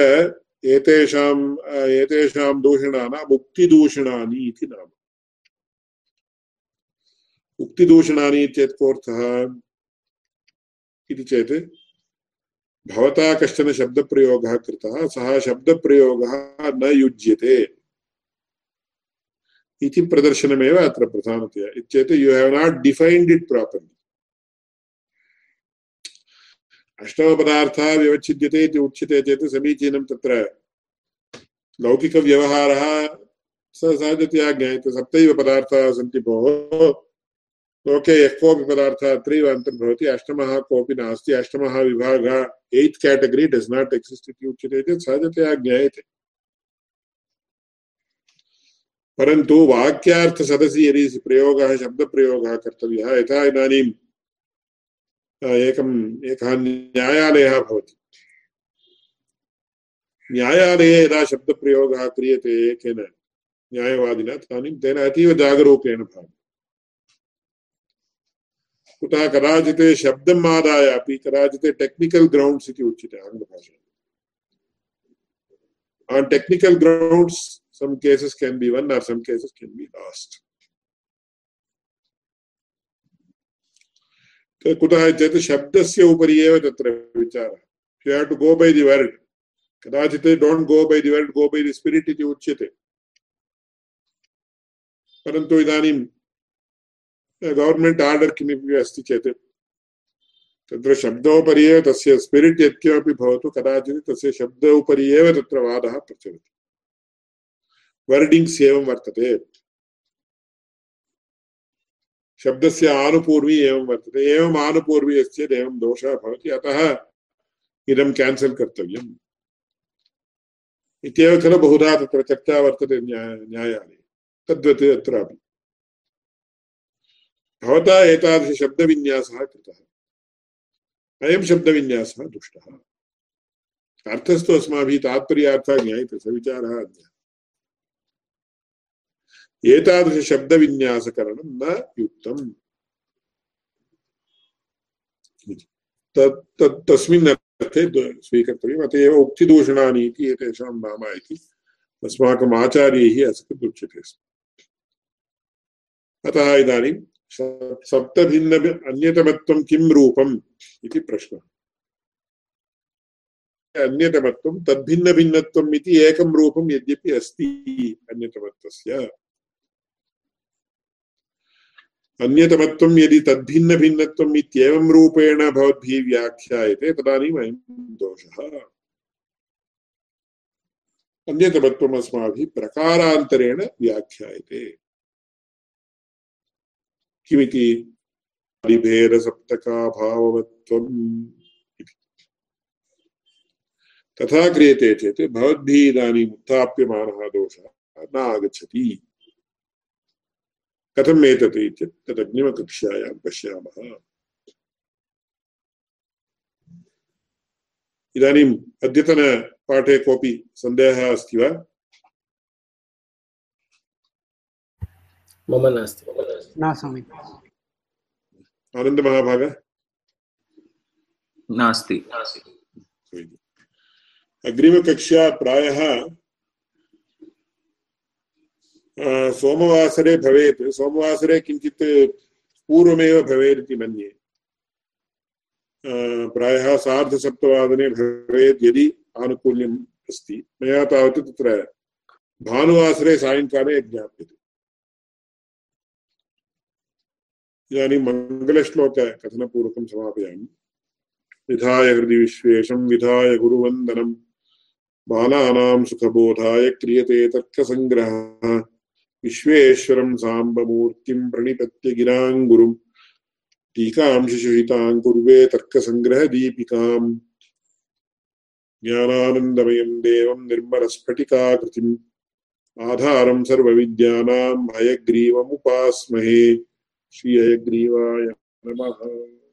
एतेषाम् एतेषां दूषणानाम् उक्तिदूषणानि इति नाम। उक्तिदूषणानि इत्येतत् कोऽर्थः इति चेत् भवता कश्चन शब्दप्रयोगः कृतः, सः शब्दप्रयोगः न युज्यते। इति प्रदर्शनमेव अत्र प्रधानतया। इत्येतत् you have not defend it properly अष्टमपदार्थः व्यवच्छिद्यते इति उच्यते चेत् समीचीनं तत्र लौकिकव्यवहारः सहजतया ज्ञायते। सप्तैव पदार्थाः सन्ति भोः। लोके यः कोऽपि पदार्थः अत्रैव अन्तर्भवति अष्टमः कोऽपि नास्ति, अष्टमः विभागः eight category does not exist इति उच्यते चेत् सहजतया ज्ञायते। परन्तु वाक्यार्थसदसि यदि प्रयोगः, शब्दप्रयोगः कर्तव्यः, यथा इदानीम् एकम्, एकः न्यायालयः भवति। न्यायालये यदा शब्दप्रयोगः क्रियते केन न्यायवादिना तदानीं तेन अतीव जागरूकेण भाव्यम् कुतः कदाचित् शब्दम् आदाय अपि कदाचित् टेक्निकल् ग्रौण्ड्स् इति उच्यते on technical grounds, some cases can be won or some cases can be lost कुतः चेत् शब्दस्य उपरि एव तत्र विचारः। You have to go by the word कदाचित् don't go by the word go by the spirit इति उच्यते। परन्तु इदानीं गवर्मेण्ट् आर्डर् किमपि अस्ति चेत्। तत्र शब्दोपरि एव तस्य स्पिरिट् यत्किमपि भवतु, कदाचित् तस्य शब्दोपरि एव तत्र वादः प्रचलति। वर्डिङ्ग्स् एवं वर्तते। शब्दस्य आनुपूर्वी एवं वर्तते। एवम् आनुपूर्वी अस्ति चेत् एवं दोषः भवति। अतः इदं केन्सल् कर्तव्यम्। इत्येव खलु बहुधा तत्र चर्चा वर्तते न्यायालये। तद्वत् अत्रापि भवता एतादृशशब्दविन्यासः कृतः। अयं शब्दविन्यासः दुष्टः। अर्थस्तु अस्माभिः तात्पर्यार्थः ज्ञायते, स विचारः अद्य एतादृशशब्दविन्यासकरणं न युक्तम्। तस्मिन् अर्थे स्वीकर्तव्यम्। अत एव उक्तिदूषणानि इति, एतेषां नाम इति अस्माकम् आचार्यैः असकृत् उच्यते। स्म अतः इदानीं सप्तभिन्न अन्यतमत्वं किं रूपम् इति प्रश्नः। अन्यतमत्वं तद्भिन्नभिन्नत्वम् इति एकं रूपं यद्यपि अस्ति अन्यतमत्वस्य। अन्यतमत्वं यदि तद्भिन्नभिन्नत्वम् इत्येवं रूपेण भवद्भिः व्याख्यायते, तदानीम् अयं दोषः। अन्यतमत्वम् अस्माभिः प्रकारान्तरेण व्याख्यायते। किमिति तथा क्रियते चेत् भवद्भिः इदानीम् उत्थाप्यमानः दोषः न आगच्छति। कथम् एतत् इत्येतत् तदग्निमकक्ष्यायां पश्यामः। इदानीम् अद्यतनपाठे कोऽपि सन्देहः अस्ति वा? मम नास्ति। न स्वामि। आनन्दमहाभाग नास्ति। अग्रिमकक्षा प्रायः सोमवासरे भवेत्। सोमवासरे किञ्चित् पूर्वमेव भवेत् इति मन्ये। प्रायः सार्धसप्तवादने भवेत् यदि आनुकूल्यम् अस्ति। मया तावत् तत्र भानुवासरे सायङ्काले ज्ञाप्यते। इदानीं मङ्गलश्लोककथनपूर्वकं समापयामि। विधाय हृदि विश्वेशं, विधाय गुरुवन्दनं। बालानां सुखबोधाय क्रियते तर्कसङ्ग्रहः विश्वेश्वरं साम्बमूर्तिं प्रणिपत्य गिरां गुरुं टीकां शिशुहितां कुर्वे तर्कसङ्ग्रहदीपिकाम् ज्ञानानन्दमयं देवं निर्मलस्फटिकाकृतिम्। आधारं सर्वविद्यानां हयग्रीवमुपास्महे श्री हयग्रीवाय नमः।